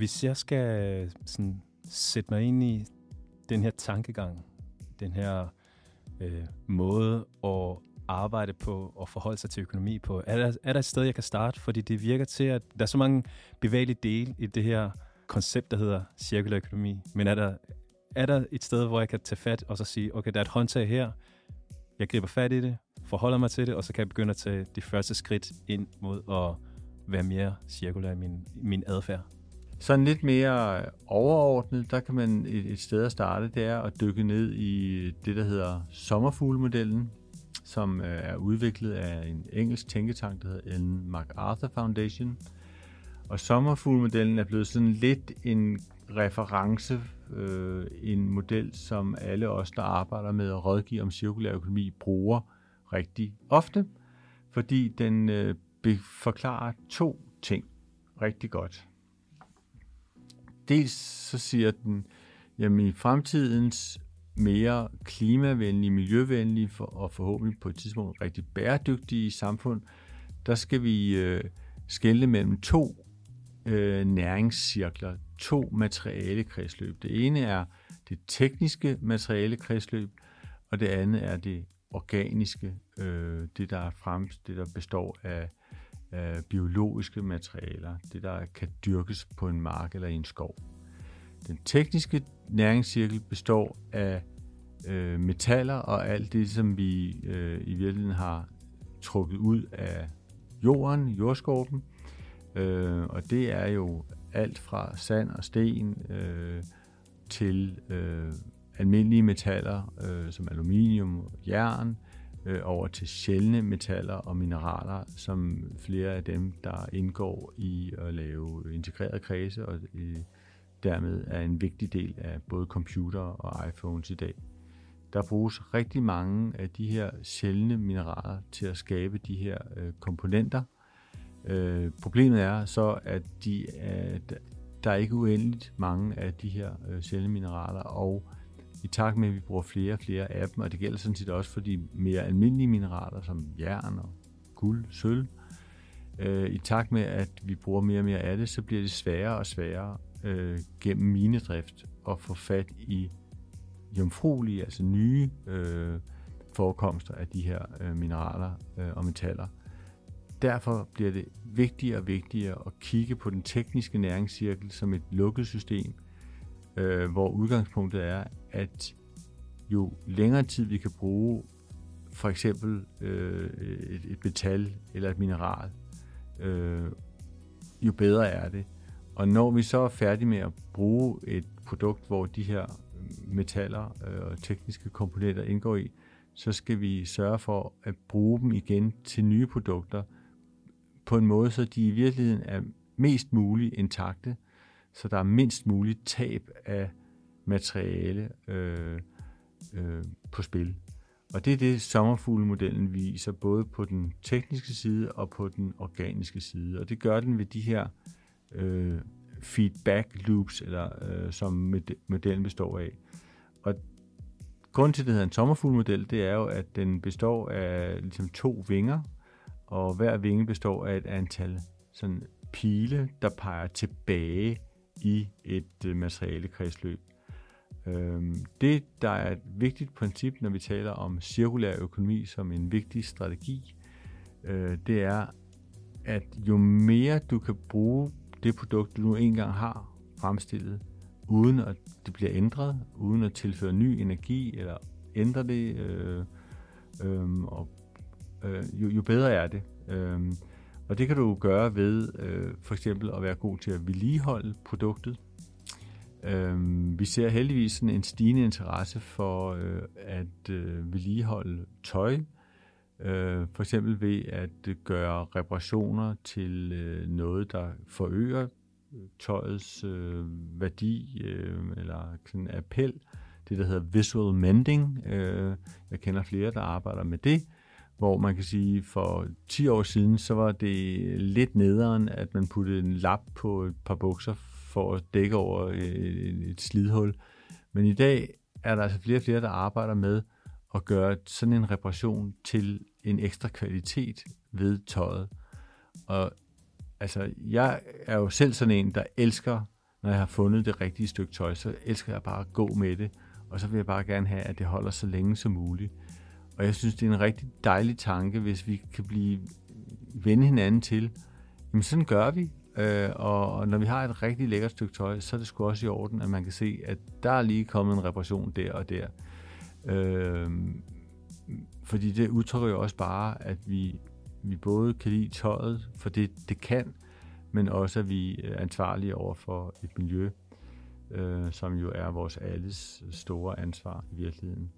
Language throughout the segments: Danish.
Hvis jeg skal øh, sådan, sætte mig ind i den her tankegang, den her øh, måde at arbejde på og forholde sig til økonomi på, er der, er der et sted, jeg kan starte? Fordi det virker til, at der er så mange bevægelige dele i det her koncept, der hedder cirkulær økonomi. Men er der, er der et sted, hvor jeg kan tage fat og så sige, okay, der er et håndtag her, jeg griber fat i det, forholder mig til det, og så kan jeg begynde at tage de første skridt ind mod at være mere cirkulær i min, min adfærd. Sådan lidt mere overordnet, der kan man et, et sted at starte, det er at dykke ned i det, der hedder sommerfuglemodellen, som øh, er udviklet af en engelsk tænketank, der hedder Ellen MacArthur Foundation. Og sommerfuglemodellen er blevet sådan lidt en reference, øh, en model, som alle os, der arbejder med at rådgive om cirkulær økonomi, bruger rigtig ofte, fordi den øh, forklarer to ting rigtig godt. Dels så siger den, jamen i fremtidens mere klimavenlige, miljøvenlige for, og forhåbentlig på et tidspunkt rigtig bæredygtige samfund, der skal vi øh, skelne mellem to øh, næringscirkler, to materialekredsløb. Det ene er det tekniske materialekredsløb, og det andet er det organiske, øh, det der er frem, det der består af, øh, biologiske materialer, det der kan dyrkes på en mark eller i en skov. Den tekniske næringscirkel består af øh, metaller og alt det, som vi øh, i virkeligheden har trukket ud af jorden, jordskorpen. Øh, og det er jo alt fra sand og sten øh, til øh, almindelige metaller øh, som aluminium og jern, øh, over til sjældne metaller og mineraler, som flere af dem, der indgår i at lave integreret kredse, og øh, dermed er en vigtig del af både computer og iPhones i dag. Der bruges rigtig mange af de her sjældne mineraler til at skabe de her øh, komponenter. Øh, problemet er så, at de er, der er ikke uendeligt mange af de her øh, sjældne mineraler, og i takt med, at vi bruger flere og flere af dem, og det gælder sådan set også for de mere almindelige mineraler, som jern og guld, sølv, øh, i takt med, at vi bruger mere og mere af det, så bliver det sværere og sværere øh, gennem minedrift at få fat i jomfruelige, altså nye øh, forekomster af de her øh, mineraler øh, og metaller. Derfor bliver det vigtigere og vigtigere at kigge på den tekniske næringscirkel som et lukket system, øh, hvor udgangspunktet er, at jo længere tid vi kan bruge for eksempel øh, et, et metal eller et mineral, øh, jo bedre er det. Og når vi så er færdige med at bruge et produkt, hvor de her metaller øh, og tekniske komponenter indgår i, så skal vi sørge for at bruge dem igen til nye produkter på en måde, så de i virkeligheden er mest muligt intakte, så der er mindst muligt tab af materiale øh, øh, på spil. Og det er det, sommerfuglemodellen viser, både på den tekniske side og på den organiske side. Og det gør den ved de her øh, feedback loops, eller øh, som modellen består af. Og grunden til, at det hedder en sommerfuglmodel, det er jo, at den består af ligesom to vinger, og hver vinge består af et antal sådan pile, der peger tilbage i et øh, materialekredsløb. Øhm, det, der er et vigtigt princip, når vi taler om cirkulær økonomi som en vigtig strategi, øh, det er, at jo mere du kan bruge det produkt, du nu engang har fremstillet, uden at det bliver ændret, uden at tilføre ny energi eller ændre det, øh, øh, og, øh, jo, jo bedre er det. Øh, og det kan du gøre ved øh, for eksempel at være god til at vedligeholde produktet. Øh, vi ser heldigvis en stigende interesse for øh, at øh, vedligeholde tøj, øh, for eksempel ved at gøre reparationer til øh, noget, der forøger øh, tøjets øh, værdi øh, eller sådan appel, det der hedder visual mending. Øh, jeg kender flere, der arbejder med det, hvor man kan sige, for 10 år siden, så var det lidt nederen, at man puttede en lap på et par bukser for at dække over øh, et, et slidhul. Men i dag er der altså flere og flere, der arbejder med at gøre sådan en reparation til en ekstra kvalitet ved tøjet. Og altså, jeg er jo selv sådan en, der elsker når jeg har fundet det rigtige stykke tøj, så elsker jeg bare at gå med det, og så vil jeg bare gerne have, at det holder så længe som muligt. Og jeg synes, det er en rigtig dejlig tanke, hvis vi kan blive vende hinanden til, jamen sådan gør vi, øh, og når vi har et rigtig lækkert stykke tøj, så er det sgu også i orden, at man kan se, at der er lige kommet en reparation der og der. Øh, fordi det udtrykker jo også bare, at vi, vi både kan lide tøjet, for det, det kan, men også at vi er ansvarlige over for et miljø, øh, som jo er vores alles store ansvar i virkeligheden.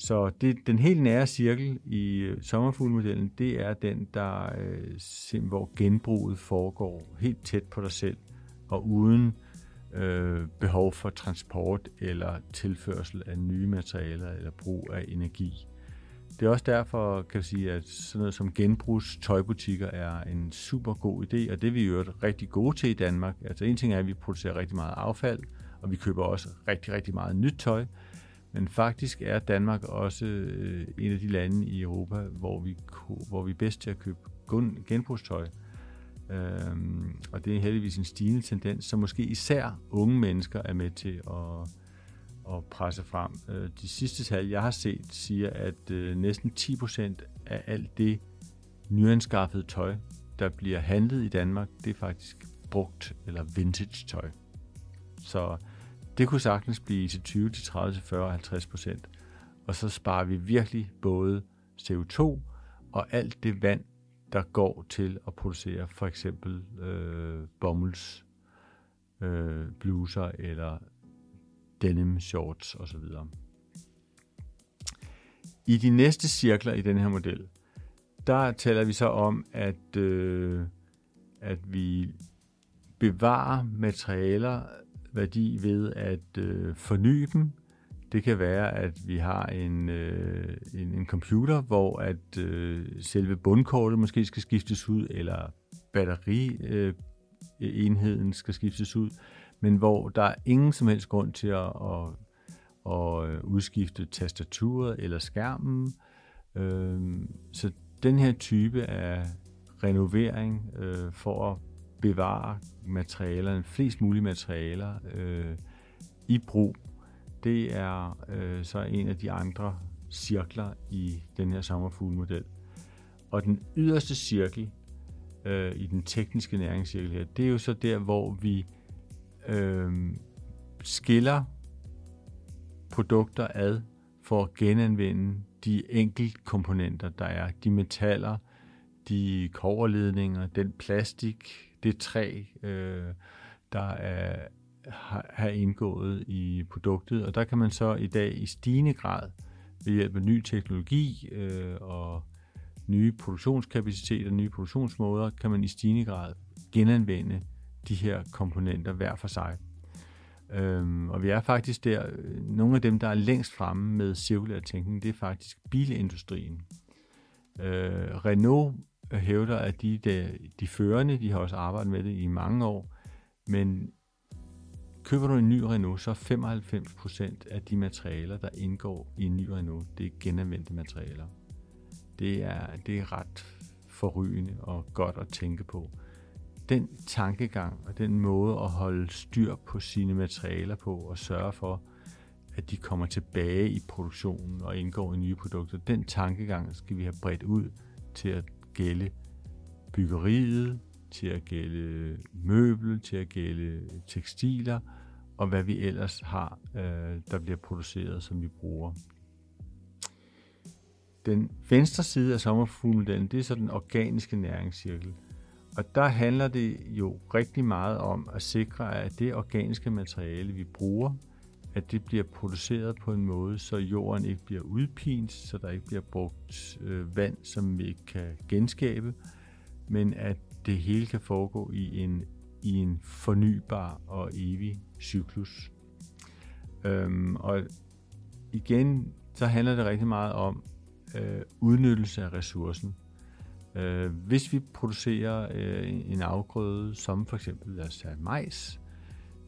Så det, den helt nære cirkel i øh, sommerfuglmodellen, det er den, der, øh, hvor genbruget foregår helt tæt på dig selv, og uden øh, behov for transport eller tilførsel af nye materialer eller brug af energi. Det er også derfor, kan jeg sige, at sådan noget som genbrugs tøjbutikker er en super god idé, og det er vi jo rigtig gode til i Danmark. Altså en ting er, at vi producerer rigtig meget affald, og vi køber også rigtig, rigtig meget nyt tøj, men faktisk er Danmark også øh, en af de lande i Europa, hvor vi, hvor vi er bedst til at købe genbrugstøj. Øhm, og det er heldigvis en stigende tendens, som måske især unge mennesker er med til at, at presse frem. Øh, de sidste tal, jeg har set, siger, at øh, næsten 10% af alt det nyanskaffede tøj, der bliver handlet i Danmark, det er faktisk brugt eller vintage tøj. Så det kunne sagtens blive til 20, til 30, til 40, 50 procent. Og så sparer vi virkelig både CO2 og alt det vand, der går til at producere for eksempel øh, bomulds øh, bluser eller denim shorts osv. I de næste cirkler i den her model, der taler vi så om, at, øh, at vi bevarer materialer, værdi ved at øh, forny dem. Det kan være, at vi har en, øh, en, en computer, hvor at øh, selve bundkortet måske skal skiftes ud, eller batterienheden øh, skal skiftes ud, men hvor der er ingen som helst grund til at, at, at øh, udskifte tastaturet eller skærmen. Øh, så den her type af renovering øh, for at bevare materialerne, flest mulige materialer øh, i brug, det er øh, så en af de andre cirkler i den her sommerfuglmodel. Og den yderste cirkel øh, i den tekniske næringscirkel her, det er jo så der, hvor vi øh, skiller produkter ad for at genanvende de enkelte komponenter, der er. De metaller, de koverledninger, den plastik, det træ, øh, der er, har, har indgået i produktet. Og der kan man så i dag i stigende grad ved hjælp af ny teknologi øh, og nye produktionskapaciteter, nye produktionsmåder, kan man i stigende grad genanvende de her komponenter hver for sig. Øhm, og vi er faktisk der, nogle af dem, der er længst fremme med cirkulær tænkning, det er faktisk bilindustrien. Øh, Renault Øh, hævder, at de, de, de førende, de har også arbejdet med det i mange år, men køber du en ny Renault, så er 95% af de materialer, der indgår i en ny Renault, det er genanvendte materialer. Det er, det er ret forrygende og godt at tænke på. Den tankegang og den måde at holde styr på sine materialer på og sørge for, at de kommer tilbage i produktionen og indgår i nye produkter, den tankegang skal vi have bredt ud til at gælde byggeriet, til at gælde møbel, til at gælde tekstiler, og hvad vi ellers har, øh, der bliver produceret, som vi bruger. Den venstre side af sommerfuglmodellen, det er så den organiske næringscirkel. Og der handler det jo rigtig meget om at sikre, at det organiske materiale, vi bruger, at det bliver produceret på en måde, så jorden ikke bliver udpint, så der ikke bliver brugt øh, vand, som vi ikke kan genskabe, men at det hele kan foregå i en, i en fornybar og evig cyklus. Øhm, og igen, så handler det rigtig meget om øh, udnyttelse af ressourcen. Øh, hvis vi producerer øh, en afgrøde, som for eksempel lad os tage majs,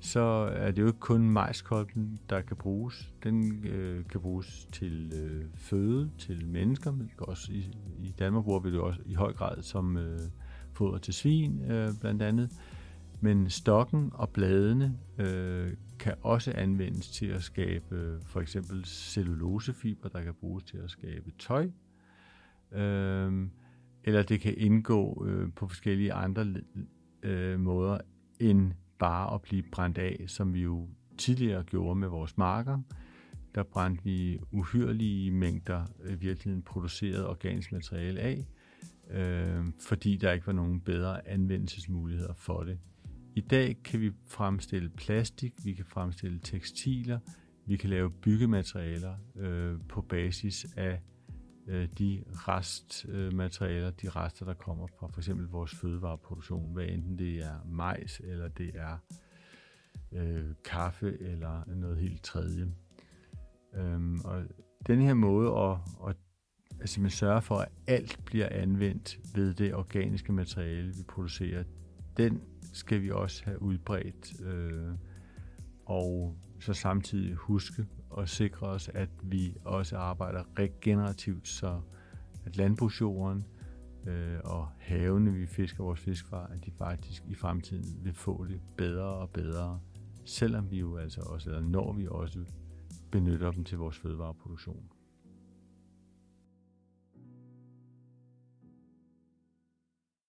så er det jo ikke kun majskolben, der kan bruges. Den øh, kan bruges til øh, føde til mennesker, men også i, i Danmark bruger vi det også i høj grad som øh, foder til svin, øh, blandt andet. Men stokken og bladene øh, kan også anvendes til at skabe øh, for eksempel cellulosefiber, der kan bruges til at skabe tøj. Øh, eller det kan indgå øh, på forskellige andre øh, måder end bare at blive brændt af, som vi jo tidligere gjorde med vores marker. Der brændte vi uhyrlige mængder øh, virkelig produceret organisk materiale af, øh, fordi der ikke var nogen bedre anvendelsesmuligheder for det. I dag kan vi fremstille plastik, vi kan fremstille tekstiler, vi kan lave byggematerialer øh, på basis af øh, de restmaterialer, de rester, der kommer fra for eksempel vores fødevareproduktion, hvad enten det er majs, eller det er øh, kaffe, eller noget helt tredje. Øhm, og den her måde at, at altså man sørger for, at alt bliver anvendt ved det organiske materiale, vi producerer, den skal vi også have udbredt, øh, og så samtidig huske og sikre os, at vi også arbejder regenerativt, så at landbrugsjorden øh, og havene, vi fisker vores fisk fra, at de faktisk i fremtiden vil få det bedre og bedre, selvom vi jo altså også, eller når vi også benytter dem til vores fødevareproduktion.